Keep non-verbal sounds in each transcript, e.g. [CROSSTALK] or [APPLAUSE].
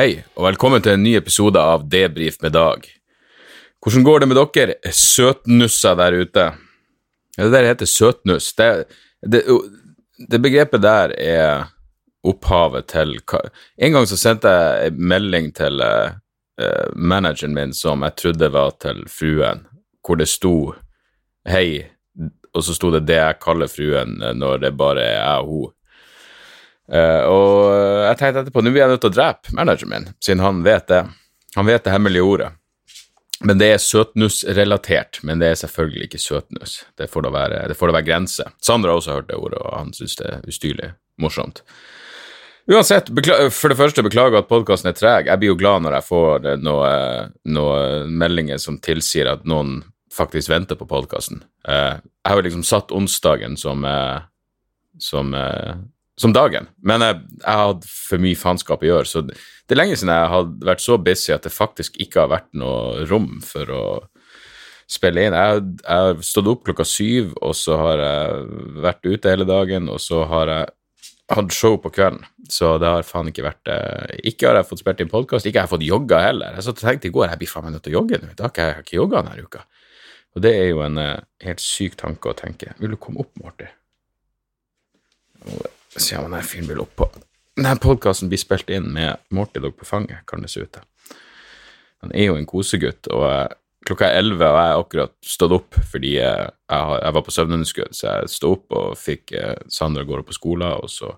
Hei, og velkommen til en ny episode av Debrif med Dag. Hvordan går det med dere søtnusser der ute? Ja, det der heter søtnuss. Det, det, det begrepet der er opphavet til En gang så sendte jeg en melding til eh, manageren min som jeg trodde var til fruen, hvor det sto hei, og så sto det det jeg kaller fruen eh, når det bare er jeg og hun. Eh, og jeg tenkte etterpå, nå blir jeg nødt til å drepe manageren min, siden han vet det. Han vet det hemmelige ordet. Men det er søtnussrelatert, men det er selvfølgelig ikke søtnuss. Det får da være, det da være grense. Sandra har også hørt det ordet, og han syns det er ustyrlig morsomt. Uansett, for det første beklager at podkasten er treg. Jeg blir jo glad når jeg får eh, noen noe meldinger som tilsier at noen faktisk venter på podkasten. jeg har jo liksom satt onsdagen som, eh, som eh, som dagen. Men jeg, jeg hatt for mye faenskap å gjøre, så det, er lenge siden jeg har vært så busy at det faktisk ikke har vært noe rom for å spille inn. Jeg, har- stått opp klokka syv, og så har jeg vært ute hele dagen, og så har jeg hatt show på kvelden. Så det har faen ikke vært det. Ikke har jeg fått spilt inn podkast, ikke har jeg fått jogga heller. Jeg satt og tenkte i går jeg blir faen meg nødt til å jogge nå. Da har jeg ikke jogga denne uka. Og det er jo en eh, helt syk tanke å tenke. Vil du komme opp, Morty? Se om denne fyren vil opp på Denne podkasten blir spilt inn med Morty Dog på fanget, kan det se ut til. Han er jo en kosegutt, og eh, klokka er elleve, og jeg har akkurat stått opp fordi eh, jeg, har, jeg var på søvnunderskudd, så jeg sto opp og fikk eh, Sandra går opp på skolen, og så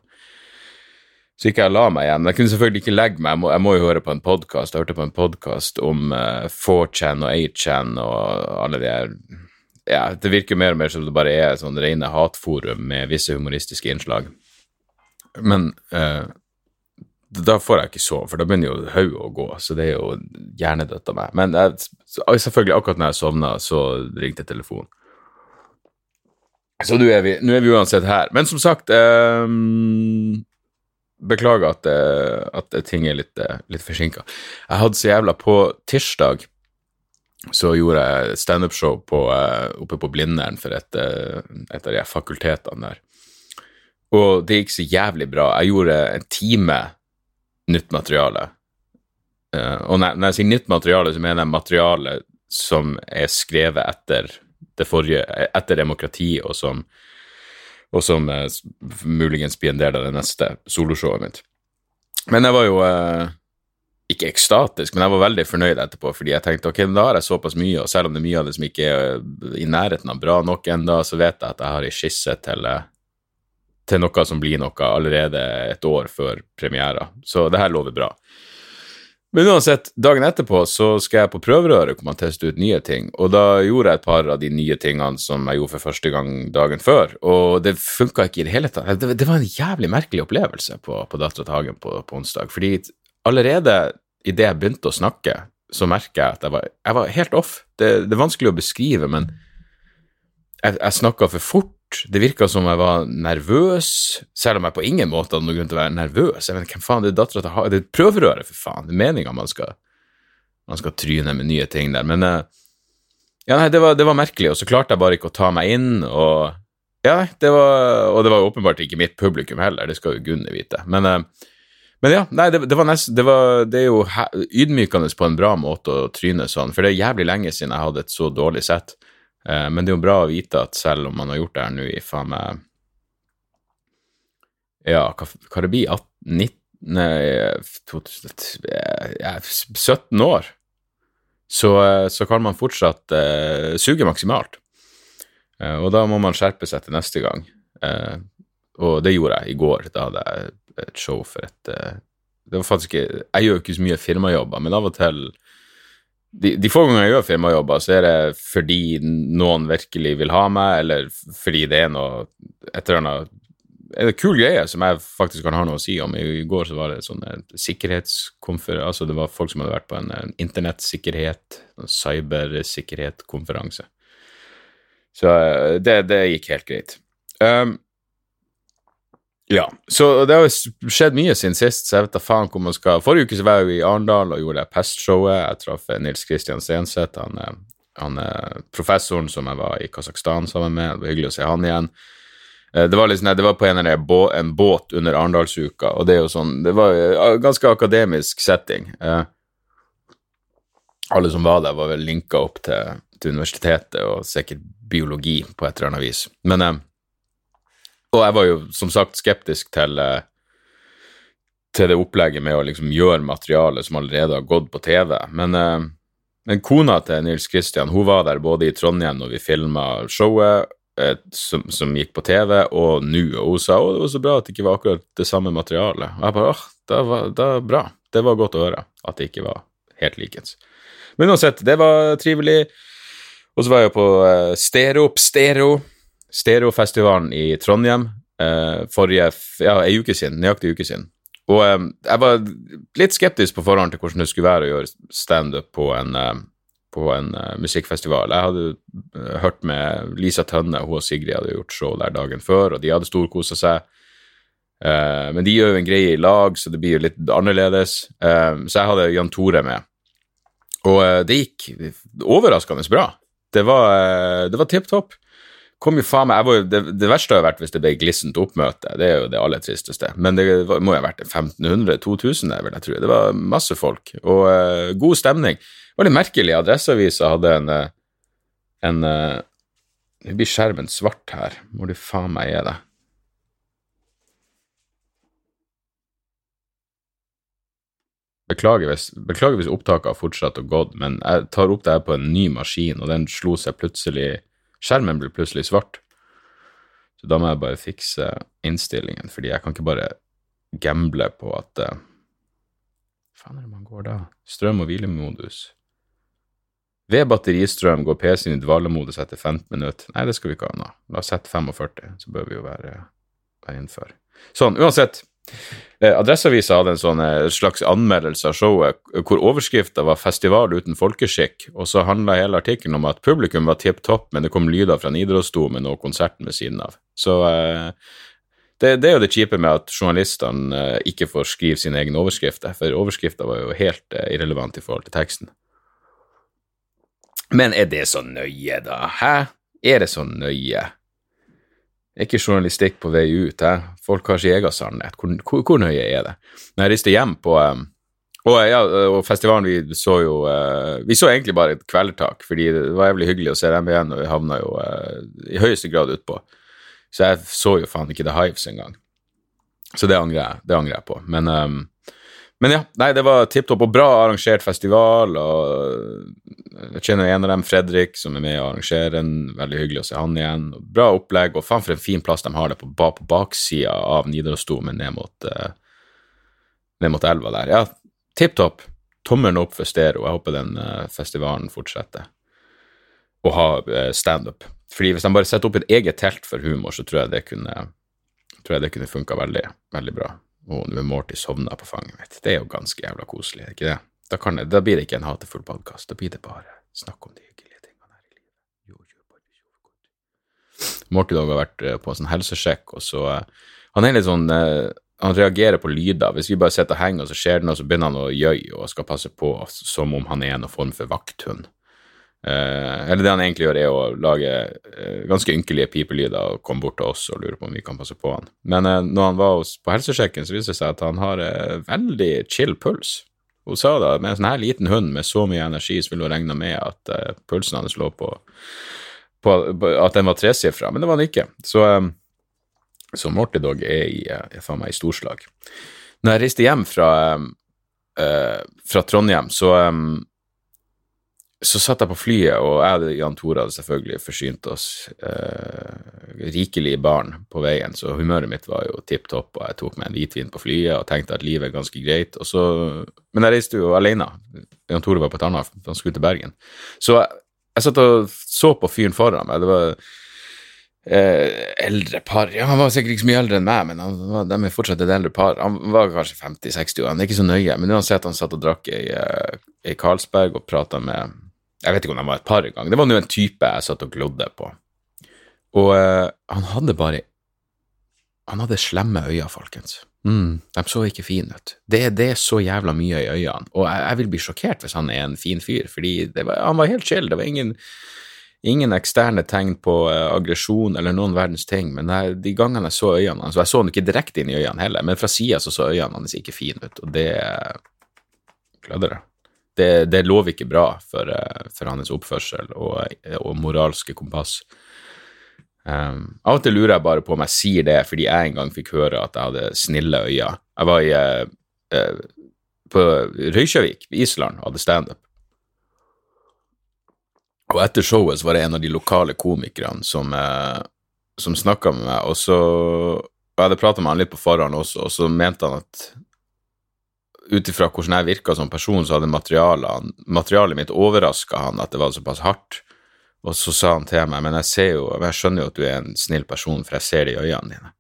så gikk jeg og la meg igjen. Jeg kunne selvfølgelig ikke legge meg, jeg må, jeg må jo høre på en podkast. Jeg hørte på en podkast om uh, 4chan og 8chan og alle de her Ja, det virker mer og mer som det bare er sånn rene hatforum med visse humoristiske innslag. Men eh, da får jeg ikke sove, for da begynner jo hodet å gå, så det er jo hjernedødt av meg. Men jeg, selvfølgelig, akkurat når jeg sovna, så ringte telefonen. Så nå er, vi, nå er vi uansett her. Men som sagt eh, Beklager at, eh, at ting er litt, eh, litt forsinka. Jeg hadde så jævla På tirsdag så gjorde jeg standup-show eh, oppe på Blindern for et, et av de fakultetene der. Og det gikk så jævlig bra. Jeg gjorde en time nytt materiale. Eh, og når, jeg sier nytt materiale, så mener jeg materiale som er skrevet etter det forrige, etter demokrati, og som, og som eh, muligens blir en del av det neste soloshowet mitt. Men jeg var jo eh, ikke ekstatisk, men jeg var veldig fornøyd etterpå, fordi jeg tenkte ok, da har jeg såpass mye, og selv om det er mye av det som ikke er i nærheten av bra nok ennå, så vet jeg at jeg har ei skisse til, til noe som blir noe allerede et år før premiera. Så det her lover bra. Men uansett, dagen etterpå så skal jeg på prøverøret hvor man tester ut nye ting, og da gjorde jeg et par av de nye tingene som jeg gjorde for første gang dagen før, og det funka ikke i det hele tatt. Det, det var en jævlig merkelig opplevelse på, på Dattera til Hagen på, på onsdag, fordi allerede idet jeg begynte å snakke, så merker jeg at jeg var, jeg var helt off. Det, det er vanskelig å beskrive, men jeg, jeg snakka for fort. Det virka som jeg var nervøs, selv om jeg på ingen måte hadde noen grunn til å være nervøs. Jeg vet, hvem faen, Det er dattera til Det er et prøverøre, for faen. Det er meninga man man skal tryne med nye ting der. Men eh, ja, nei, det var, det var merkelig, og så klarte jeg bare ikke å ta meg inn. Og ja, det var, og det var åpenbart ikke mitt publikum heller, det skal jo Gunni vite. Men, eh, men ja, nei, det, det var nesten det, det er jo ydmykende på en bra måte å tryne sånn, for det er jævlig lenge siden jeg hadde et så dårlig sett. Eh, Men det er jo bra å vite at selv om man har gjort det her nå i faen meg Ja, hva, hva det blir 18, 19, nei, 2000, 17 år, så, eh, så kan man fortsatt uh, suge maksimalt. Uh, og da må man skjerpe seg til neste gang. Uh, og det gjorde jeg i går. Da hadde jeg et show for et Det var faktisk ikke Jeg gjør jo ikke så mye firmajobber, men av og til de, de få ganger jeg gjør firmajobber, så er det fordi noen virkelig vil ha meg, eller fordi det er noe et eller annet en kul greie som jeg faktisk kan ha noe å si om. I går så var det sånn sikkerhetskonferanse Altså det var folk som hadde vært på en, en internettsikkerhet, cybersikkerhetskonferanse. Så eh, det, det, gikk helt greit. Um, ja, så det har skjedd mye siden sist, så jeg vet da faen hvor man skal Forrige uke så var jeg jo i Arendal og gjorde det pestshowet. Jeg traff Nils Kristian Stenseth, han, eh, han er professoren som jeg var i Kasakhstan sammen med. Det var hyggelig å se han igjen. Eh, det var, liksom, det var på en, bå, en båt under Arendalsuka, og det er jo sånn Det var en ganske akademisk setting. Eh, alle som var der, var vel linka opp til, til universitetet og sikkert biologi på et eller annet vis. Men eh, Og jeg var jo som sagt skeptisk til, eh, til det opplegget med å liksom gjøre materiale som allerede har gått på TV. Men, eh, men kona til Nils Kristian hun var der både i Trondheim når vi filma showet, som, som, gikk på TV, og nå, og hun sa å, det var så bra at det ikke var akkurat det samme materialet. Og jeg bare åh, det var, det var bra. Det var godt å høre at det ikke var helt likens. Men uansett, det var trivelig. Og så var jeg på Stereo Stereo, Stereofestivalen i Trondheim uh, forrige ja, ei uke siden, nøyaktig en uke siden. Og um, jeg var litt skeptisk på forhånd til hvordan det skulle være å gjøre standup på en, uh, på en uh, musikkfestival. Jeg hadde hørt med Lisa Tønne, hun og Sigrid hadde gjort show der dagen før, og de hadde storkosa seg. men de gjør jo en greie i lag, så det blir jo litt annerledes. så jeg hadde Jan Tore med. Og det gikk overraskende bra det var, eh, det var tipp topp. Kom jo faen meg, var, det, det, verste har vært hvis det ble glissent oppmøte. Det er jo det aller tristeste. Men det må jo ha vært 1500-2000, vil jeg tro. Det var masse folk, og uh, god stemning. Det var litt merkelig. Adresseavisa hadde en, eh, en uh, Nå blir skjermen svart her. Hvor du faen meg er det? Beklager hvis, beklager hvis opptaket har fortsatt og gått, men jeg tar opp det her på en ny maskin, og den slo seg plutselig Skjermen ble plutselig svart. Så da må jeg bare fikse innstillingen, fordi jeg kan ikke bare gamble på at uh, faen er det man går da? Strøm- og hvilemodus. Ved batteristrøm går PC-en i dvalemodus etter 15 minutter. Nei, det skal vi ikke ha nå. La oss sette 45, så bør vi jo være, være innenfor. Sånn, uansett. Eh, Adresseavisa hadde en sånn eh, slags anmeldelse av showet hvor overskrifta var 'Festival uten folkeskikk', og så handla hele artikkelen om at publikum var tipp topp, men det kom lyder fra Nidarosdomen og konserten ved siden av. Så eh, det, det, er jo det kjipe med at journalistene ikke får skrive sine egne overskrifter, for overskrifta var jo helt irrelevant i forhold til teksten. Men er det så nøye, da? Hæ? Er det så nøye? Ikke journalistikk på vei ut. He? Folk har sin egen sannhet. Hvor, hvor, hvor, nøye er det? Når jeg rister hjem på um, og, ja, og, festivalen, vi så jo uh, Vi så egentlig bare et kvelertak, fordi det var jævlig hyggelig å se dem igjen, og vi havna jo uh, i høyeste grad utpå. Så jeg så jo faen ikke The Hives engang. Så det angrer jeg, det angrer jeg på. Men um, men ja, nei, det var tipp topp og bra arrangert festival. og Jeg kjenner en av dem, Fredrik, som er med og arrangerer den. Veldig hyggelig å se han igjen. Bra opplegg, og faen for en fin plass de har det på, på baksida av Nidarosdomen ned uh, ned mot elva der. Ja, tipp topp. Tommelen opp for Stero. Jeg håper den uh, festivalen fortsetter å ha uh, standup. Fordi hvis de bare setter opp et eget telt for humor, så tror jeg det kunne, kunne funka veldig, veldig bra. Og nå er Morty sovna på fanget mitt. Det er jo ganske jævla koselig, ikke det? Da, jeg, da blir det ikke en hatefull podkast, da blir det bare snakk om de hyggelige tingene her i livet. Jo, jo, jo, Morty har vært eh, på en sånn helsesjekk, og så uh, Han er litt sånn uh, Han reagerer på lyder. Hvis vi bare sitter og henger, og så skjer det noe, så begynner han å gjøye og skal passe på som om han er en form for vakthund. Uh, eller det han egentlig gjør, er å lage eh, ganske ynkelige pipelyder og komme bort til oss og lure på om vi kan passe på han. Men eh, når han var på helsesjekken, så viste det seg at han har veldig chill puls. Hun sa da med en sånn her liten hund med så mye energi, så ville hun regna med at pulsen hans lå på, på, på, at den var tresifra, men det var den ikke. Så, um, så Morty Dog er i, faen meg i storslag. Når jeg reiste hjem fra, fra Trondheim, så så satt jeg på flyet, og jeg og Jan Tore hadde selvfølgelig forsynt oss eh, rikelig barn på veien, så humøret mitt var jo tipp topp, og jeg tok meg en hvitvin på flyet og tenkte at livet er ganske greit. Og så, men jeg reiste jo alene. Jan Tore var på et annet, han skulle til Bergen. Så jeg, jeg satt og så på fyren foran meg. Det var eh, eldre par. Ja, han var sikkert ikke så mye eldre enn meg, men han var, de er fortsatt et eldre par. Han var kanskje 50-60 år, han er ikke så nøye, men uansett, han satt og drakk i, eh, i Carlsberg og prata med jeg vet ikke om de var et par ganger. Det var nå en type jeg satt og glodde på. Og uh, han hadde bare Han hadde slemme øyne, folkens. Mm, de så ikke fine ut. Det, det, er så jævla mye i øynene, og jeg, jeg, vil bli sjokkert hvis han er en fin fyr, fordi var, han var helt chill. Det var ingen, ingen eksterne tegn på uh, aggresjon eller noen verdens ting, men jeg, de gangene jeg så øynene hans, og jeg så han ikke direkte inn i øynene heller, men fra sida så så øynene hans ikke fine ut, og det Gleder det det, det lover ikke bra for, eh, for hans oppførsel og, og moralske kompass. Um, av og til lurer jeg bare på om jeg sier det fordi jeg en gang fikk høre at jeg hadde snille øyne. Jeg var i, uh, på Røykjavik, Island, og hadde standup. Og etter showet så var det en av de lokale komikerne som, uh, som snakka med meg, og så og Jeg hadde prata med han litt på forhånd også, og så mente han at ut ifra hvordan jeg virka som person, så hadde materialet, mitt overraska han at det var såpass hardt. Og så sa han til meg, men jeg ser jo, jeg skjønner jo at du er en snill person, for jeg ser det i øynene dine.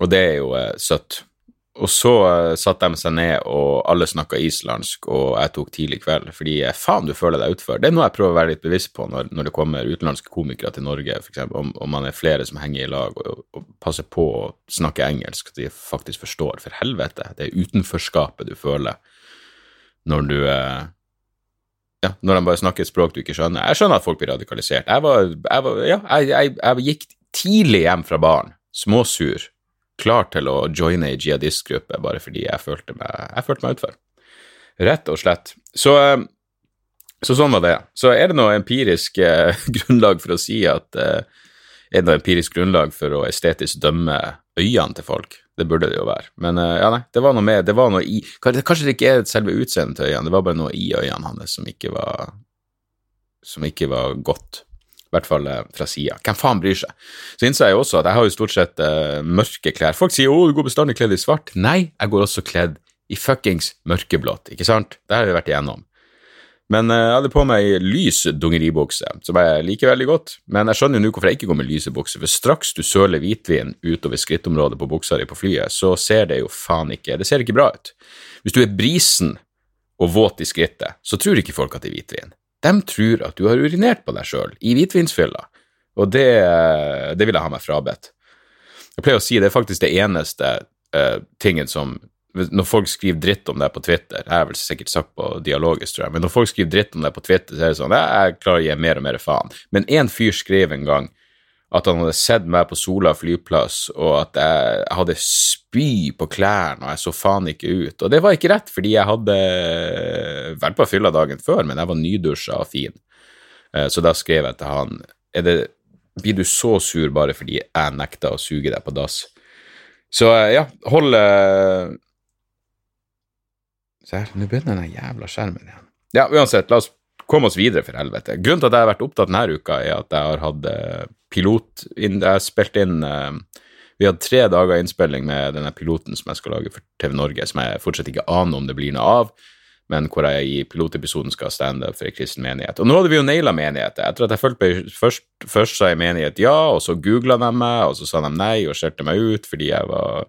Og det er jo eh, søtt. Og så uh, satte de seg ned, og alle snakka islandsk, og jeg tok tidlig kveld, fordi eh, faen, du føler deg utfor. Det er noe jeg prøver å være litt bevisst på når, når det kommer utenlandske komikere til Norge, f.eks., om, om man er flere som henger i lag, og, og passer på å snakke engelsk, at de faktisk forstår. For helvete, det er utenforskapet du føler når du uh, ja, når de bare snakker et språk du ikke skjønner. Jeg skjønner at folk blir radikalisert. Jeg, var, jeg, var, ja, jeg, jeg gikk tidlig hjem fra baren, småsur, klar til å joine ei jihadistgruppe bare fordi jeg følte meg, jeg følte meg utfor. Rett og slett. Så, eh, så, sånn var det. Så er det noe empirisk eh, [LAUGHS] grunnlag for å si at eh, Er det noe empirisk grunnlag for å estetisk dømme øynene til folk? Det burde det jo være. Men ja, nei, det var noe med det var noe i, Kanskje det ikke er selve utseendet til øynene, det var bare noe i øynene hans som ikke var som ikke var godt i hvert fall eh, fra sida. Hvem faen bryr seg? Så innså jeg også at jeg har jo stort sett uh, mørke klær. Folk sier 'å, du går bestandig kledd i svart'. Nei, jeg går også kledd i fuckings mørkeblått, ikke sant? Det har vi vært igjennom. Men uh, jeg hadde på meg lys dungeribukse, som jeg liker veldig godt. Men jeg skjønner jo nå hvorfor jeg ikke går med lyse bukser, for straks du søler hvitvin utover skrittområdet på buksa di på flyet, så ser det jo faen ikke Det ser ikke bra ut. Hvis du er brisen og våt i skrittet, så tror ikke folk at det er hvitvin. De tror at du har urinert på deg sjøl i hvitvinsfylla, og det, det, vil jeg ha meg frabedt. Jeg pleier å si det er faktisk det eneste uh, tingen som Når folk skriver dritt om deg på Twitter Jeg har vel sikkert sagt på dialogisk, tror jeg, men når folk skriver dritt om deg på Twitter, så er det sånn Jeg klarer å gi mer og mer faen. Men én fyr skrev en gang at han hadde sett meg på Sola flyplass, og at jeg hadde spy på klærne, og jeg så faen ikke ut. Og det var ikke rett, fordi jeg hadde vært på fylla dagen før, men jeg var nydusja og fin. Eh, så da skrev jeg til han er det, Blir du så sur bare fordi jeg nekta å suge deg på dass? Så eh, ja, hold eh, Se her, nå begynner den jævla skjermen igjen. Ja, uansett, la oss komme oss videre, for helvete. Grunnen til at jeg har vært opptatt denne uka, er at jeg har hatt pilot Jeg har spilt inn Vi hadde tre dager innspilling med denne piloten som jeg skal lage for TV Norge, som jeg fortsatt ikke aner om det blir noe av, men hvor jeg i pilotepisoden skal standup for en kristen menighet. Og nå hadde vi jo naila menigheter. Etter at jeg meg først, først sa jeg menighet ja, og så googla de meg, og så sa de nei og skjelte meg ut fordi jeg var,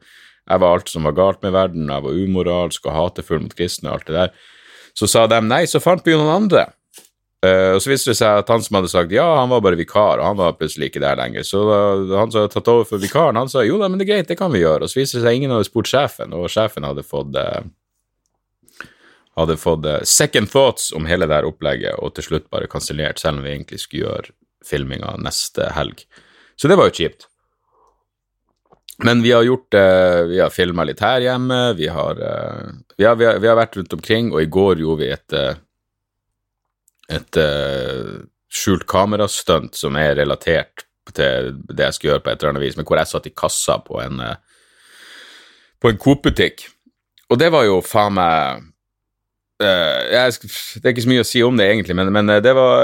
jeg var alt som var galt med verden, jeg var umoralsk og hatefull mot kristne og alt det der. Så sa de nei, så fant vi jo noen andre. Uh, og Så viste det seg at han som hadde sagt ja, han var bare vikar, og han var plutselig ikke der lenger. Så uh, han som hadde tatt over for vikaren, han sa jo da, men det er greit, det kan vi gjøre. Og så viste det seg ingen hadde spurt sjefen, og sjefen hadde fått uh, hadde fått uh, second thoughts om hele det her opplegget, og til slutt bare kansellert, selv om vi egentlig skulle gjøre filminga neste helg. Så det var jo kjipt. Men vi har gjort Vi har filma litt her hjemme, vi har, vi har, vi har, vi har vært rundt omkring, og i går gjorde vi et et uh, skjult kamerastunt som er relatert til det jeg skulle gjøre på et eller annet vis, men hvor jeg satt i kassa på en, uh, på en Coop-butikk. Og det var jo faen meg uh, jeg, Det er ikke så mye å si om det, egentlig, men, men det var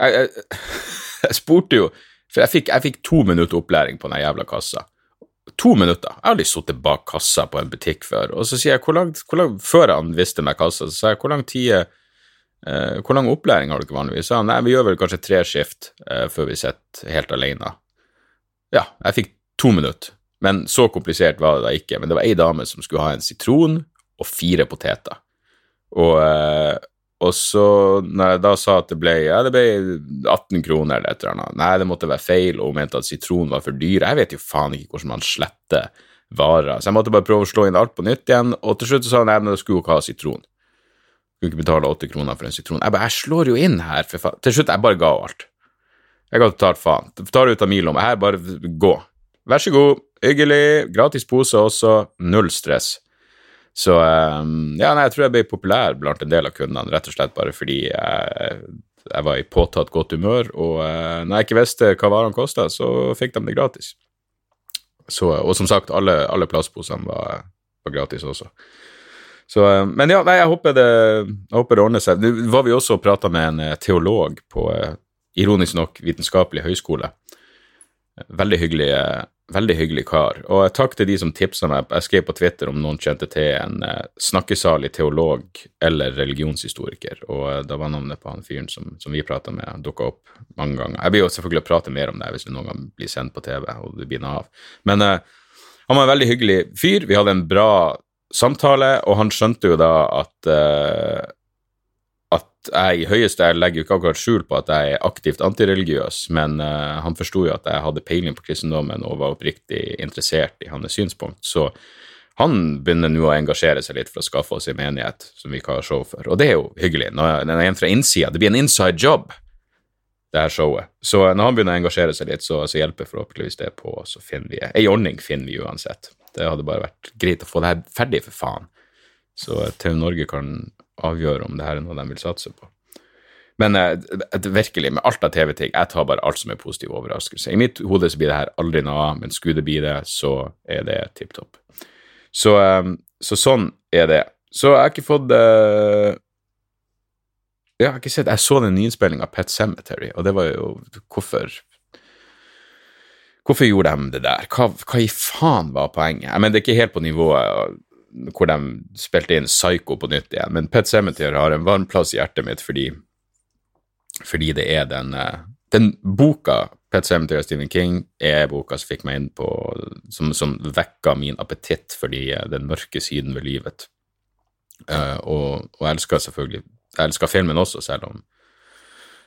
jeg, jeg, [LAUGHS] jeg spurte jo For jeg fikk, jeg fikk to minutter opplæring på den jævla kassa. To minutter. Jeg har aldri sittet bak kassa på en butikk før. Og så sier jeg, hvor lang, hvor lang, før han visste meg kassa, så sa jeg, hvor lang tid Hvor lang opplæring har dere vanligvis? Ja, nei, vi gjør vel kanskje tre skift eh, før vi sitter helt alene. Ja, jeg fikk to minutter. Men så komplisert var det da ikke. Men det var ei dame som skulle ha en sitron og fire poteter. Og, eh, og så, når jeg da sa at det ble ja, det ble 18 kroner eller et eller annet, nei, det måtte være feil, og hun mente at sitron var for dyr. Jeg vet jo faen ikke hvordan man sletter varer. Så jeg måtte bare prøve å slå inn alt på nytt igjen, og til slutt sa hun nei, men da skulle hun ikke ha sitron. Skulle ikke betale 80 kroner for en sitron. Jeg bare, jeg slår jo inn her, for faen. Til slutt, jeg bare ga alt. Jeg ga totalt faen. Tar det ut av min lomme. Her, bare gå. Vær så god. Hyggelig. Gratis pose også. Null stress. Så um, ja, nei, jeg tror jeg ble populær blant en del av kundene, rett og slett bare fordi jeg, jeg var i påtatt godt humør, og uh, når jeg ikke visste hva varene kosta, så fikk de det gratis. Så, og som sagt, alle, alle plastposene var, var gratis også. Så, uh, men ja, nei, jeg håper det, jeg håper det ordner seg. Nå var vi også og prata med en eh, teolog på, uh, ironisk nok, Vitenskapelig høyskole. Veldig hyggelig, eh, veldig hyggelig kar. Og takk til de som tipsa meg. Jeg skrev på Twitter om noen kjente til en snakkesalig teolog eller religionshistoriker, og da var navnet på han fyren som, som vi prata med, dukka opp mange ganger. Jeg blir jo selvfølgelig å prate mer om det hvis det noen gang blir sendt på TV og det blir av. Men uh, han var en veldig hyggelig fyr. Vi hadde en bra samtale, og han skjønte jo da at at jeg i høyeste Jeg legger jo ikke akkurat skjul på at jeg er aktivt antireligiøs, men uh, han forsto jo at jeg hadde peiling på kristendommen og var oppriktig interessert i hans synspunkt. Så han begynner nå å engasjere seg litt for å skaffe oss en menighet som vi kan ha show for. Og det er jo hyggelig. Det er en fra innsida. Det blir en inside job, det her showet. Så når han begynner å engasjere seg litt, så, så hjelper forhåpentligvis det på, så finner vi Ei ordning finner vi uansett. Det hadde bare vært greit å få det her ferdig, for faen. Så TV Norge kan avgjøre om det her er noe de vil satse på. Men eh, virkelig, med alt av TV-ting, jeg tar bare alt som er positiv overraskelse. I mitt hode så blir det her aldri noe av, men skulle det bli det, så er det tipp topp. Så, eh, så, sånn er det. Så jeg har ikke fått eh, Jeg har ikke sett Jeg så den nyinnspillinga av Pet Cemetery, og det var jo Hvorfor Hvorfor gjorde de det der? Hva, hva i faen var poenget? Jeg mener, det er ikke helt på nivået hvor de spilte inn Psycho på nytt igjen, men Pet Cemetery har en varm plass i hjertet mitt fordi, fordi det er den, den boka Pet Cemetery og Stephen King er boka som fikk meg inn på Som, som vekka min appetitt for den mørke siden ved livet. Uh, og, og jeg elsker selvfølgelig Jeg elsker filmen også, selv om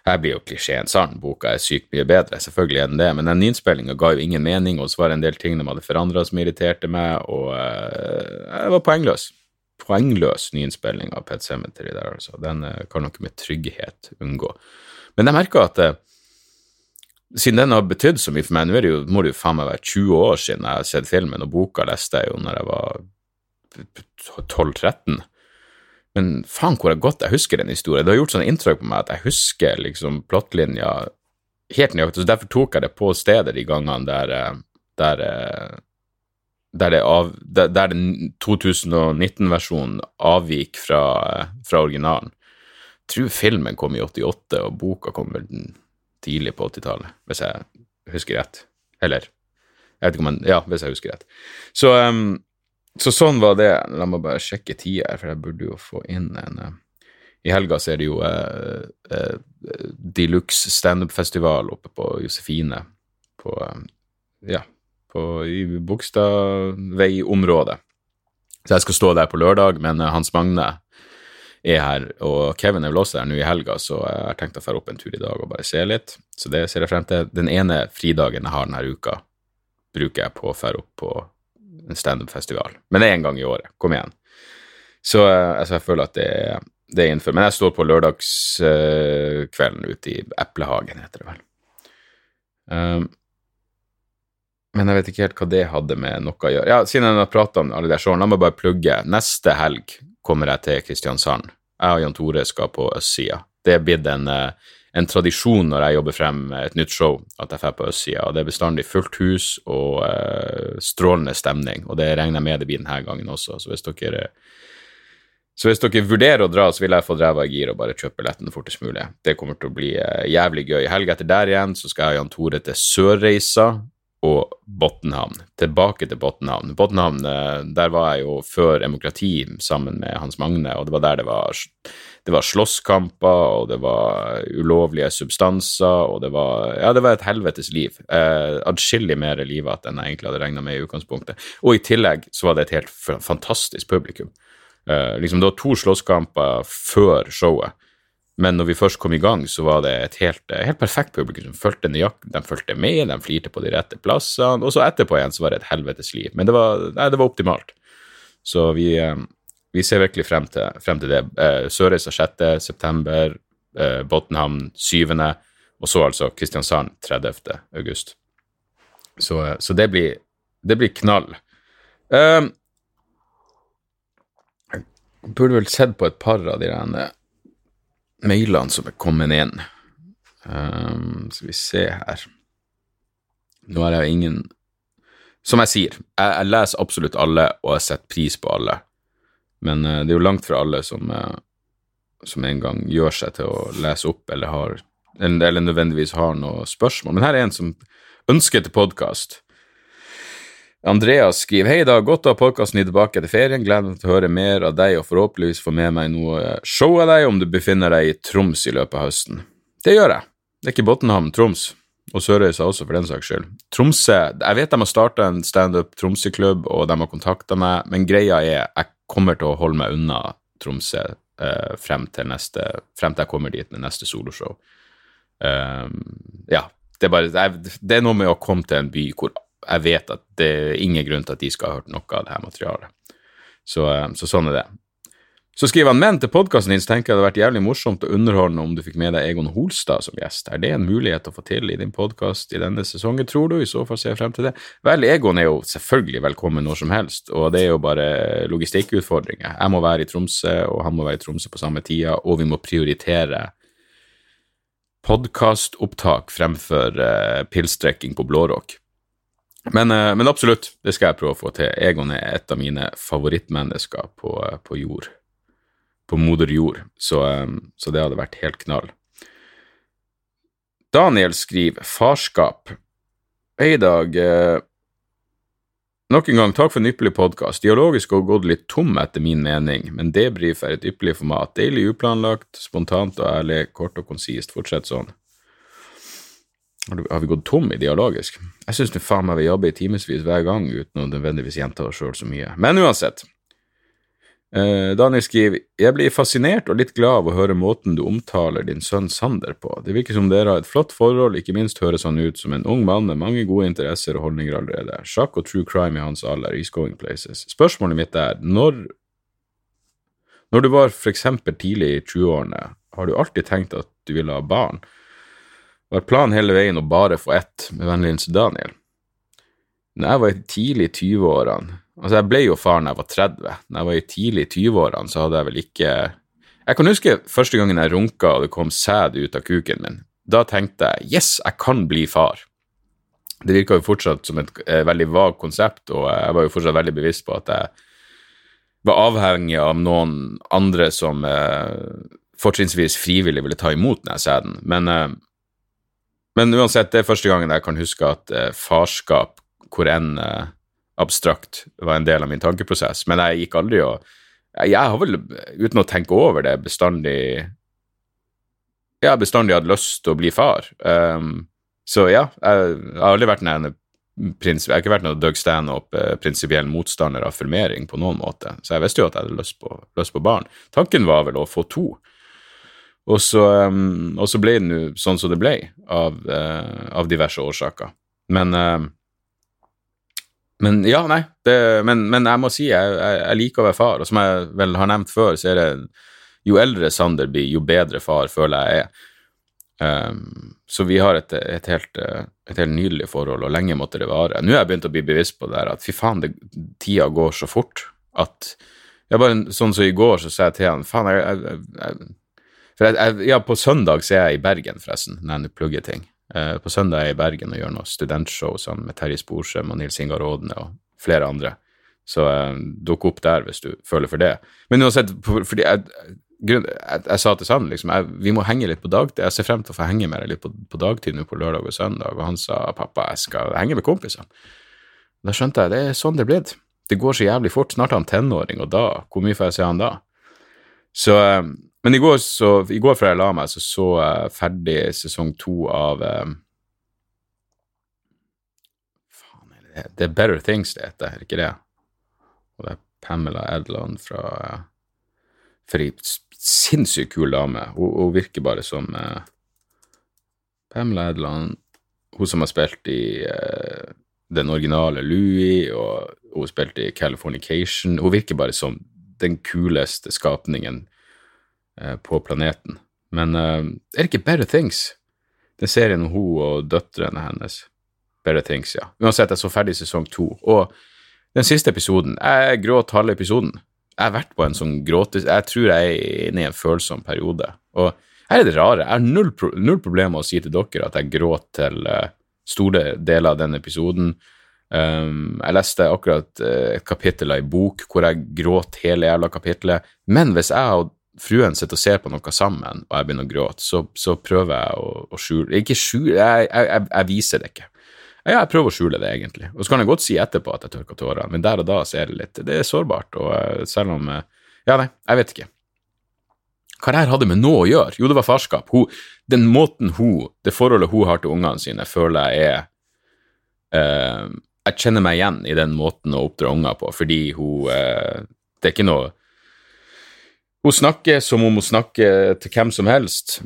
her blir jo klisjeen sann, boka er sykt mye bedre, selvfølgelig den det, men den nyinnspillinga ga jo ingen mening, og så var det en del ting de hadde forandra som irriterte meg, og uh, jeg var poengløs. Poengløs nyinnspilling av Pet Cemetery der, altså. Den uh, kan dere med trygghet unngå. Men jeg merker at uh, siden den har betydd så mye for meg, nå er det jo, må det jo faen meg være 20 år siden jeg har sett filmen, og boka leste jeg jo når jeg var 12-13. Men faen hvor godt jeg husker den historien. Det har gjort sånn inntrykk på meg at jeg husker liksom plottlinja helt nøyaktig. Så derfor tok jeg det på stedet de gangene der, der, der, det av, der, der den 2019-versjonen avvik fra, fra originalen. Jeg tror filmen kom i 88, og boka kom vel tidlig på 80-tallet, hvis jeg husker rett. Eller jeg vet ikke om jeg, Ja, hvis jeg husker rett. Så um, så sånn var det. La meg bare sjekke tida her, for jeg burde jo få inn en uh, I helga så er det jo uh, uh, de luxe standup-festival oppe på Josefine, på Ja, på, i Bogstadvei-området. Så jeg skal stå der på lørdag, men Hans Magne er her, og Kevin er vel også her nå i helga, så jeg har tenkt å dra opp en tur i dag og bare se litt. Så det ser jeg frem til. Den ene fridagen jeg har denne uka, bruker jeg på å dra opp på en standup-festival. Men det er én gang i året. Kom igjen. Så altså, jeg føler at det, det er innenfor. Men jeg står på lørdagskvelden ute i Eplehagen, heter det vel. Um, men jeg vet ikke helt hva det hadde med noe å gjøre. Ja, Siden jeg har prata om alle de showene, la meg bare plugge. Neste helg kommer jeg til Kristiansand. Jeg og Jan Tore skal på østsida. Det er blitt en uh, en tradisjon når jeg jobber frem et nytt show, at jeg drar på østsida. Det er bestandig fullt hus og uh, strålende stemning, og det regner jeg med det blir denne gangen også. Så hvis dere Så hvis dere vurderer å dra, så vil jeg få ræva i gir og bare kjøpe billetten fortest mulig. Det kommer til å bli eh, jævlig gøy. Helga etter der igjen så skal jeg og Jan Tore til Sørreisa og Botnhavn. Tilbake til Botnhavn. Botnhavn, eh, der var jeg jo før demokrati sammen med Hans Magne, og det var der det var, det var slåsskamper, og det var ulovlige substanser, og det var Ja, det var et helvetes liv. Eh, Adskillig mer livet enn jeg egentlig hadde regna med i utgangspunktet. Og i tillegg så var det et helt fantastisk publikum. Eh, liksom Det var to slåsskamper før showet, men når vi først kom i gang, så var det et helt, helt perfekt publikum som fulgte nøyaktig, de fulgte med, de flirte på de rette plassene, og så etterpå igjen så var det et helvetes liv. Men det var, nei, det var optimalt. Så vi, eh, vi ser virkelig frem til, frem til det. Eh, Sørreisa 6. september, eh, Botnhamn 7., og så altså Kristiansand 30. august. Så, eh, så det, blir, det blir knall. Um, burde vel sett på et par av de der mailene som er kommet inn. Um, skal vi se her Nå er jeg ingen Som jeg sier, jeg, jeg leser absolutt alle, og jeg setter pris på alle. Men uh, det er jo langt fra alle som, uh, som en gang gjør seg til å lese opp, eller, har, eller nødvendigvis har noe spørsmål. Men her er en som ønsker til podkast. Andreas skriver Hei da, godt å ha podkasten din tilbake etter ferien. Gleder meg til å høre mer av deg og forhåpentligvis få med meg noe show av deg om du befinner deg i Troms i løpet av høsten. Det gjør jeg. Det er ikke Botnhamn, Troms. Og Sørøysa også, for den saks skyld. Tromsø Jeg vet de har starta en standup Tromsø-klubb, og de har kontakta meg, men greia er jeg kommer til å holde meg unna Tromsø eh, frem, til neste, frem til jeg kommer dit med neste soloshow. Um, ja. Det er, bare, det, er noe med å komme til en by hvor jeg vet at det er ingen grunn til at de skal ha hørt noe av det her materialet. Så, eh, så sånn er det. Så skriver han, men til podkasten din så tenker jeg det hadde vært jævlig morsomt og underholdende om du fikk med deg Egon Holstad som gjest. Er det en mulighet å få til i din podkast i denne sesongen, tror du? I så fall ser jeg frem til det. Vel, Egon er jo selvfølgelig velkommen når som helst, og det er jo bare logistikkutfordringer. Jeg må være i Tromsø, og han må være i Tromsø på samme tida, og vi må prioritere podkastopptak fremfor uh, pilsdrikking på blårock. Men, eh, men absolutt, det skal jeg prøve å få til. Egon er et av mine favorittmennesker på, eh, på jord. På moder jord. Så, eh, så det hadde vært helt knall. Daniel skriver 'Farskap'. Hei, Dag. Nok en gang takk for en ypperlig podkast. Dialogisk har gått litt tom, etter min mening, men debrif er et ypperlig format. Deilig uplanlagt, spontant og ærlig, kort og konsist. Fortsett sånn. Har vi gått tom ideologisk? Jeg syns faen meg vi jobber i timevis hver gang uten å nødvendigvis gjenta oss sjøl så mye. Men uansett. Uh, Daniel skriver Jeg blir fascinert og litt glad av å høre måten du omtaler din sønn Sander på. Det virker som dere har et flott forhold, ikke minst høres han ut som en ung mann med mange gode interesser og holdninger allerede. Sjakk og true crime i hans alder, is going places. Spørsmålet mitt er, når Når du var for eksempel tidlig i 20-årene, har du alltid tenkt at du ville ha barn? Var planen hele veien å bare få ett, med vennlig hilsen Daniel? Når jeg var i tidlig 20-årene Altså, jeg ble jo far når jeg var 30. Når jeg var i tidlig 20-årene, så hadde jeg vel ikke Jeg kan huske første gangen jeg runka og det kom sæd ut av kuken min. Da tenkte jeg yes, jeg kan bli far. Det virka jo fortsatt som et eh, veldig vagt konsept, og jeg var jo fortsatt veldig bevisst på at jeg var avhengig av noen andre som eh, fortrinnsvis frivillig ville ta imot den sæden. Men, eh, men uansett, det er første gangen jeg kan huske at eh, farskap, hvor enn eh, abstrakt, var en del av min tankeprosess. Men jeg gikk aldri og Jeg, har vel, uten å tenke over det, bestandig Jeg har bestandig hatt lyst til å bli far. Um, så ja, jeg, jeg har aldri vært en prins, jeg har ikke vært noen Doug Stanhope, eh, motstander av formering på noen måte, så jeg visste jo at jeg hadde lyst på, på barn. Tanken var vel å få to. Og så, um, og så ble det nå sånn som det ble, av, uh, av diverse årsaker. Men, uh, men ja, nei, det, men, men jeg må si jeg, jeg, jeg liker å være far, og som jeg vel har nevnt før, så er det jo eldre Sander blir, jo bedre far føler jeg er. Um, så vi har et, et, helt, et helt nydelig forhold, og lenge måtte det vare. Nå har jeg begynt å bli bevisst på det her, at fy faen, det, tida går så fort at jeg bare Sånn som i går, så sa jeg til han faen, jeg, jeg, jeg jeg, ja, på søndag så er jeg i Bergen, forresten, når jeg plugger ting. Eh, på søndag er jeg i Bergen og gjør noe studentshow sammen med Terje Sporsem og Nils Ingar Rådne og flere andre. Så uh, dukk opp der hvis du føler for det. Men uansett, fordi jeg, grunn, jeg, jeg, sa til Sand liksom, vi må henge litt på dagtid. Jeg ser frem til å få henge med deg litt på, på dagtid nå på lørdag og søndag, og han sa pappa, jeg skal henge med kompisene. Da skjønte jeg det er sånn det er blitt. Det går så jævlig fort. Snart er han tenåring, og da, hvor mye får jeg se han da? Så, uh, men i går, så, i går før jeg la meg, så så jeg ferdig sesong to av uh, Faen, er det det er Better Things det heter, er ikke det? Og det er Pamela Edland fra For ei sinnssykt kul dame. Hun, hun, virker bare som uh, Pamela Edland, hun som har spilt i uh, den originale Louis, og hun spilte i Californication. Hun virker bare som den kuleste skapningen uh, på planeten. Men er det ikke Better Things? Den serien om hun og døtrene hennes. Better Things, ja. Uansett, jeg så ferdig sesong to. Og den siste episoden Jeg gråt halve episoden. Jeg har vært på en sånn gråte... Jeg tror jeg er inne i en følsom periode. Og her er det rare. Jeg har null, pro null problemer med å si til dere at jeg gråt til uh, store deler av den episoden. Um, jeg leste akkurat et kapittel ei bok hvor jeg gråt hele jævla kapittelet. Men hvis jeg og fruen sitter og ser på noe sammen, og jeg begynner å gråte, så, så prøver jeg å, å skjule Ikke skjule, jeg, jeg, jeg, viser det ikke. Ja, jeg prøver å skjule det, egentlig. Og så kan jeg godt si etterpå at jeg tørker tårene, men der og da så er det litt Det er sårbart, og uh, selv om uh, Ja, nei, jeg vet ikke. Hva det her hadde med nå å gjøre? Jo, det var farskap. Hun, den måten hun Det forholdet hun har til ungene sine, føler jeg er uh, Jeg kjenner meg igjen i den måten å oppdra unger på, fordi hun Det er ikke noe Hun snakker som om hun snakker til hvem som helst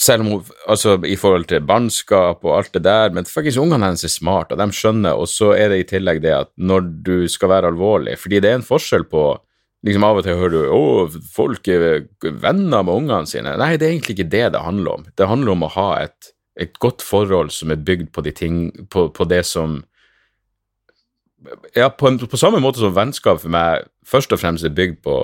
selv om hun, altså i forhold til barnskap og alt det der, men faktisk ungene hennes er smarte, og de skjønner, og så er det i tillegg det at når du skal være alvorlig Fordi det er en forskjell på liksom Av og til hører du å, folk er venner med ungene sine. Nei, det er egentlig ikke det det handler om. Det handler om å ha et, et godt forhold som er bygd på de ting På, på det som Ja, på, en, på samme måte som vennskap for meg først og fremst er bygd på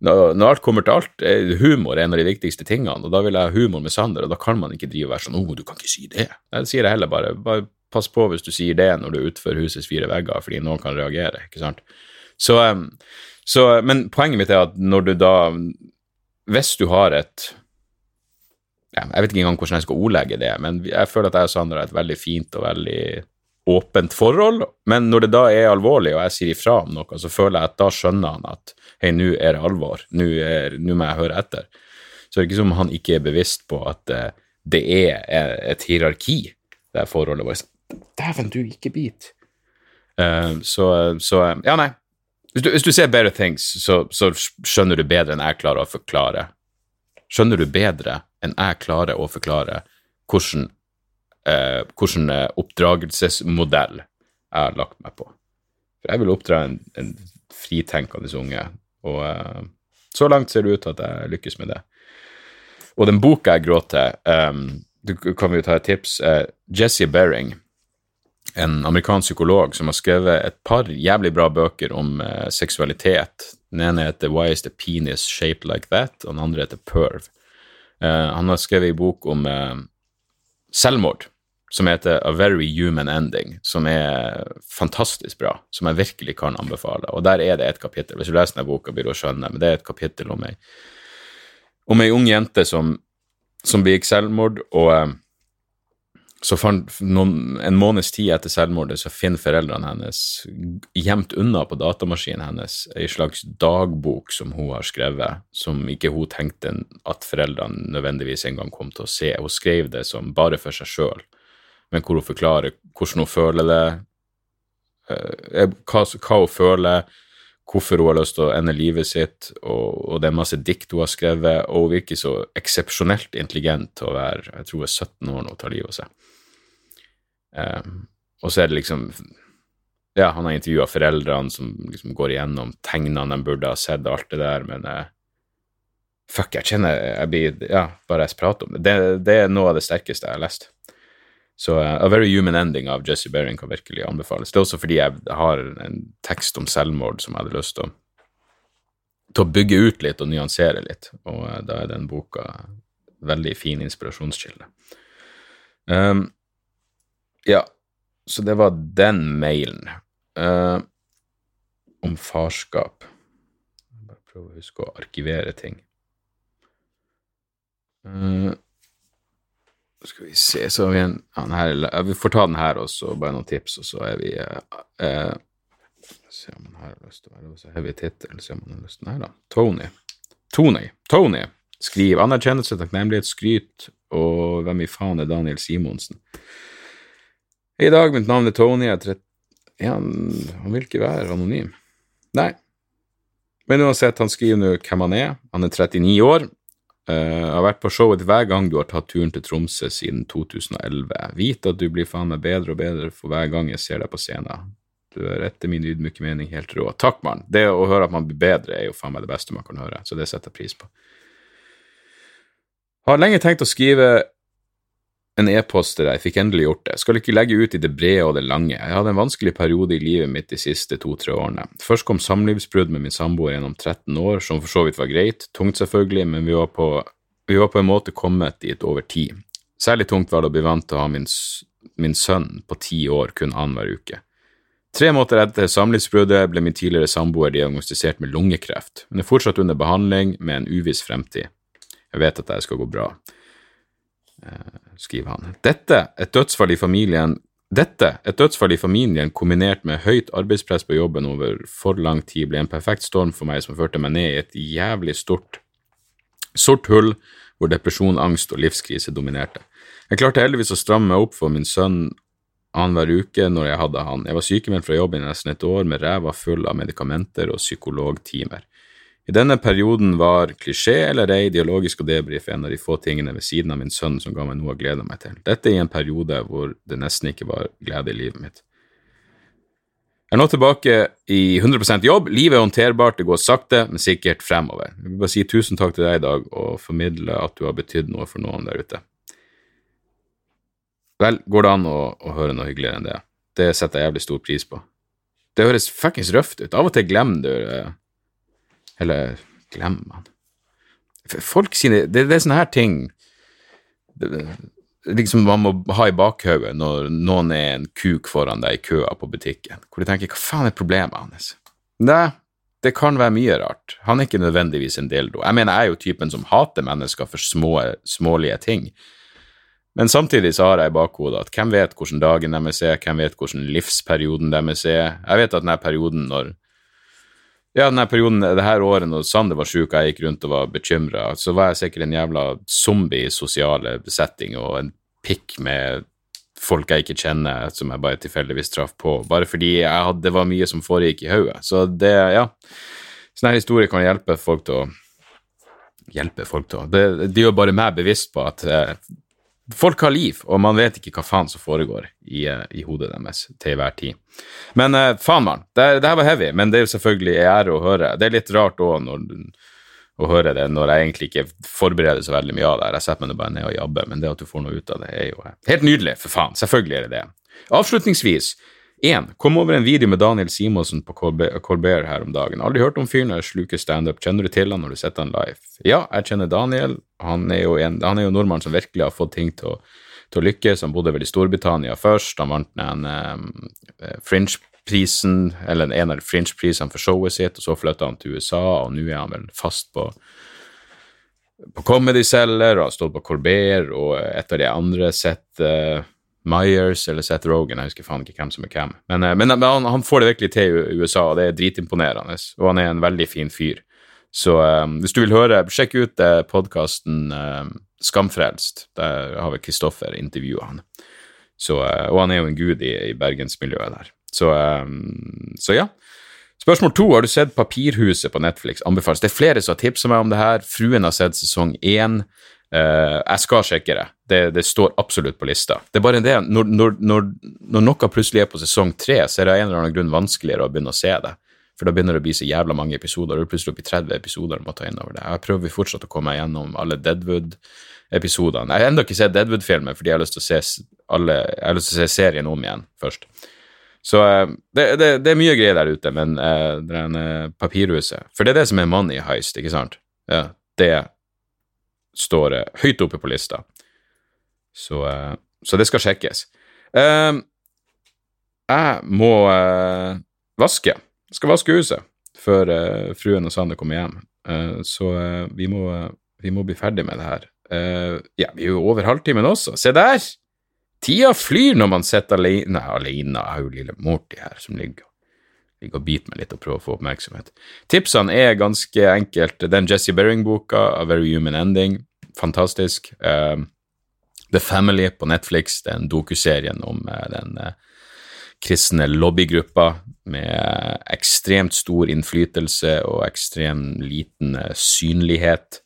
når, alt kommer til alt, er humor en av de viktigste tingene, og da vil jeg ha humor med Sander, og da kan man ikke drive og være sånn 'Å, du kan ikke si det'. Jeg sier det heller bare. Bare pass på hvis du sier det når du er utenfor husets fire vegger, fordi noen kan reagere, ikke sant. Så, så, men poenget mitt er at når du da Hvis du har et Jeg vet ikke engang hvordan jeg skal ordlegge det, men jeg føler at jeg og Sander har et veldig fint og veldig åpent forhold, men når det da er alvorlig, og jeg sier ifra om noe, så føler jeg at da skjønner han at hei, nå er det alvor, nå må jeg høre etter. Så det er ikke som han ikke er bevisst på at uh, det er et hierarki, det forholdet vårt. Dæven, du, ikke bit. Uh, så, så, Ja, nei. Hvis du, hvis du ser Better Things, så, så, skjønner du bedre enn jeg klarer å forklare. Skjønner du bedre enn jeg klarer å forklare hvordan, uh, hvordan oppdragelsesmodell jeg har lagt meg på. For jeg vil oppdra en, en fritenkende unge og uh, så langt ser det ut til at jeg lykkes med det. Og den boka jeg gråter um, du kan jo ta et tips. Uh, Jesse Bering, en amerikansk psykolog som har skrevet et par jævlig bra bøker om uh, seksualitet. Den ene heter Why is the penis shaped like that? Og den andre heter Perv. Han har skrevet en bok om selvmord som heter A Very Human Ending, som er fantastisk bra, som jeg virkelig kan anbefale. Og der er det et kapittel, hvis du leser denne boka, blir du å skjønne, men det er et kapittel om ei, om ei ung jente som, som begikk selvmord, og eh, så fant noen, en måneds tid etter selvmordet så finner foreldrene hennes gjemt unna på datamaskinen hennes ei slags dagbok som hun har skrevet, som ikke hun tenkte at foreldrene nødvendigvis engang kom til å se. Hun skrev det som bare for seg sjøl men hvor hun forklarer hvordan hun føler det, eh, hva, hun føler, hvorfor hun har lyst til å ende livet sitt, og, og, det er masse dikt hun har skrevet, og hun virker så eksepsjonelt intelligent til å være jeg tror hun er 17 år når hun tar livet av seg. Um, og så er det liksom Ja, han har intervjua foreldrene som liksom går igjennom tegnene de burde ha sett, alt det der, men uh, fuck, jeg kjenner jeg blir Ja, bare jeg prater om det. det. Det er noe av det sterkeste jeg har lest. Så uh, A Very Human Ending av Jesse Bering kan virkelig anbefales. Det er også fordi jeg har en tekst om selvmord som jeg hadde lyst til å, til å bygge ut litt og nyansere litt, og uh, da er den boka veldig fin inspirasjonskilde. Um, ja, så det var den mailen. Uh, om farskap. Bare prøver å huske å arkivere ting. Eh, skal vi se, så har vi en han her, Vi får ta den her også, bare noen tips, og så er vi eh, eh, Se om han har lyst til å være så heavy tittel, se om han har lyst til Nei da. Tony. Tony. Tony skriver anerkjennelse, takknemlighet, skryt, og hvem i faen er Daniel Simonsen? I dag, mitt navn er Tony, jeg er 30 ja, han vil ikke være anonym. Nei. Men uansett, han skriver nå hvem han er. Han er 39 år. Uh, har vært på showet hver gang du har tatt turen til Tromsø siden 2011. Vit at du blir faen meg bedre og bedre for hver gang jeg ser deg på scenen. Du er etter min ydmyke mening helt rå. Takk, mann. Det å høre at man blir bedre, er jo faen meg det beste man kan høre, så det setter jeg pris på. Har lenge tenkt å skrive en e-post til deg, fikk endelig gjort det. Skal ikke legge ut i det brede og det lange. Jeg hadde en vanskelig periode i livet mitt de siste to–tre årene. Først kom samlivsbrudd med min samboer gjennom 13 år, som for så vidt var greit, tungt selvfølgelig, men vi var på, vi var på en måte kommet dit over tid. Særlig tungt var det å bli vant til å ha min, min sønn på ti år kun annenhver uke. Tre måneder etter samlivsbruddet ble min tidligere samboer diagnostisert med lungekreft. Hun er fortsatt under behandling med en uviss fremtid. Jeg vet at det skal gå bra, eh, skriver han. Dette, et dødsfall i familien dette, et dødsfall i familien kombinert med høyt arbeidspress på jobben over for lang tid, ble en perfekt storm for meg som førte meg ned i et jævlig stort, sort hull hvor depresjon, angst og livskrise dominerte. Jeg klarte heldigvis å stramme meg opp for min sønn annenhver uke når jeg hadde han. Jeg var sykemeldt fra jobb i nesten et år med ræva full av medikamenter og psykologtimer. I denne perioden var klisjé eller ei, dialogisk og debrief en av de få tingene ved siden av min sønn som ga meg noe å glede meg til. Dette i en periode hvor det nesten ikke var glede i livet mitt. Jeg er nå tilbake i 100% jobb, livet er håndterbart, det går sakte, men sikkert fremover. Jeg vil bare si tusen takk til deg i dag og formidle at du har betydd noe for noen der ute. Vel, går det an å, å, høre noe hyggeligere enn det? Det setter jeg jævlig stor pris på. Det høres fuckings røft ut. Av og til glemmer du eh, Eller glemmer man Folk sine Det, det er sånne her ting det, liksom man må ha i bakhodet når noen er en kuk foran deg i køa på butikken, hvor du tenker 'hva faen er problemet hans'? Nei, det kan være mye rart. Han er ikke nødvendigvis en dildo. Jeg mener, jeg er jo typen som hater mennesker for små, smålige ting. Men samtidig så har jeg i bakhodet at hvem vet hvordan dagen deres er, hvem vet hvordan livsperioden deres er. Jeg vet at denne perioden når ja, denne perioden, det her året når Sander var sjuk og jeg gikk rundt og var bekymra, så var jeg sikkert en jævla zombie i sosiale setting og en pikk med folk jeg ikke kjenner, som jeg bare tilfeldigvis traff på, bare fordi hadde, det var mye som foregikk i hodet. Så det, ja Sånne historier kan hjelpe folk til å Hjelpe folk til å Det, det gjør bare meg bevisst på at eh, folk har liv, og man vet ikke hva faen som foregår i, eh, i hodet deres til hver tid. Men uh, faen, mann. Det, det, her var heavy, men det er jo selvfølgelig ære å høre. Det er litt rart òg å høre det når jeg egentlig ikke forbereder så veldig mye av det. Jeg setter meg bare ned og jabber, men det at du får noe ut av det, er jo helt nydelig, for faen. Selvfølgelig er det det. Avslutningsvis 1. Kom over en video med Daniel Simonsen på Colbert her om dagen. Aldri hørt om fyren jeg sluker standup. Kjenner du til han når du setter han live? Ja, jeg kjenner Daniel. Han er jo, en, han er jo nordmann som virkelig har fått ting til å, til å lykkes. Han bodde vel i Storbritannia først. Han vant en um, Fringe-prisen, eller en av Fringe-prisene for showet sitt, og så flytta han til USA, og nå er han vel fast på på Comedy Cellar og har stått på Colbert og et av de andre sett uh, Myers eller Seth Rogan, jeg husker faen ikke hvem som er hvem. Men, eh, men, han, han, får det virkelig til i USA, og det er dritimponerende. Og han er en veldig fin fyr. Så um, hvis du vil høre, sjekk ut uh, podkasten um, Skamfrelst. Der har vi Kristoffer intervjua han. Så, uh, og han er jo en gud i, i bergensmiljøet der. Så, um, så, ja. Spørsmål to. Har du sett Papirhuset på Netflix? Anbefales. Det er flere som har tipsa meg om det her. Fruen har sett sesong én. Uh, jeg skal sjekke det. det. det. står absolutt på lista. Det er bare det, når, når, når, når, noe plutselig er på sesong tre, så er det av en eller annen grunn vanskeligere å begynne å se det. For da begynner det å bli så jævla mange episoder. Da er det plutselig oppi 30 episoder du må ta inn over det. Jeg prøver fortsatt å komme gjennom alle Deadwood-episodene. Jeg har ennå ikke sett Deadwood-filmen fordi jeg har se alle, jeg har lyst til å se serien om igjen først. Så uh, det, det, det, er mye greier der ute, men uh, det er en uh, papirhuset For det er det som er money heist, ikke sant? Ja, det står høyt oppe på lista. Så, uh, så det skal sjekkes. Uh, jeg må vaske. Jeg skal vaske huset før fruen og Sander kommer hjem. Så vi, må, vi, må, bli ferdig med det her. ja, vi er jo over halvtimen også. Se der! Tida flyr når man sitter alene. Nei, alene. er jo lille Morty her som ligger, ligger og bite meg litt og prøver å få oppmerksomhet. Tipsene er ganske enkelt. Den Jesse Bering-boka, A Very Human Ending, fantastisk. The Family på Netflix, den dokuserien om den kristne lobbygruppa med ekstremt stor innflytelse og ekstremt liten eh, synlighet.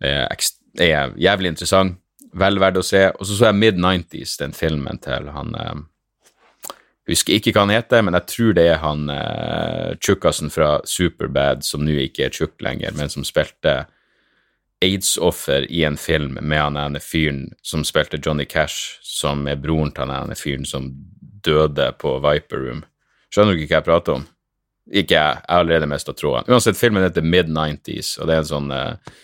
Er jævlig interessant. Vel verdt å se. Og så så jeg Mid-90s, den filmen til han husker ikke hva han heter, men jeg tror det er han uh, tjukkasen fra Superbad, som nå ikke er tjukk lenger, men som spilte aids-offer i en film med han ene fyren som spilte Johnny Cash, som er broren til han ene fyren som døde på Viper Room. Skjønner du ikke hva jeg prater om? Ikke jeg. Jeg har allerede mista tråden. Uansett, filmen heter Mid-90s, og det er en sånn uh,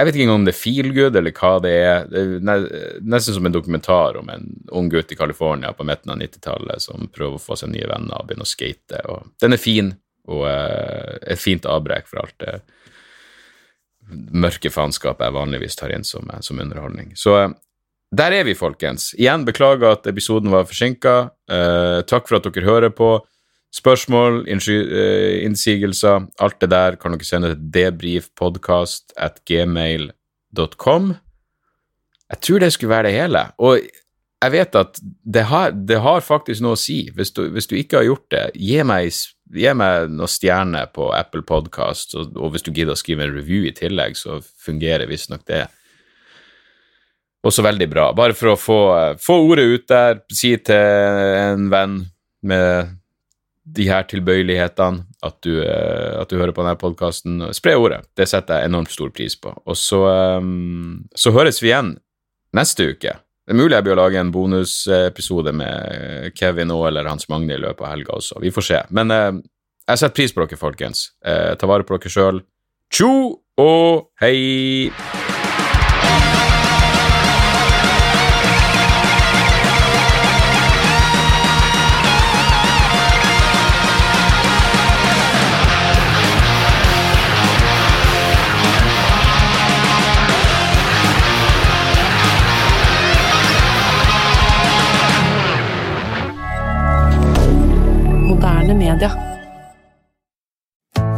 Jeg vet ikke engang om det er feel good, eller hva det er. Det er nesten som en dokumentar om en ung gutt i California på midten av 90-tallet som prøver å få seg nye venner og begynne å skate. Og den er fin, og uh, et fint avbrekk for alt det mørke faenskapet jeg vanligvis tar inn som, som underholdning. Så uh, der er vi, folkens. Igjen beklager at episoden var forsinka. Uh, takk for at dere hører på. Spørsmål, uh, innsigelser, alt det der kan dere sende til debrifpodkast at gmail.com. Jeg tror det skulle være det hele. Og jeg vet at det har, det har faktisk noe å si. Hvis du, hvis du, ikke har gjort det, gi meg, gi meg noen stjerner på Apple Podkast, og, og, hvis du gidder å skrive en review i tillegg, så fungerer visstnok det også veldig bra. Bare for å få, få, ordet ut der, si til en venn med de her tilbøyelighetene at du, eh, at du hører på denne podkasten. Spre ordet. Det setter jeg enormt stor pris på. Og så, um, så høres vi igjen neste uke. Det er mulig jeg å lage en bonusepisode med Kevin og eller Hans Magne i løpet av helga også. Vi får se. Men jeg setter pris på dere, folkens. Ta vare på dere sjøl. Tjo og hei!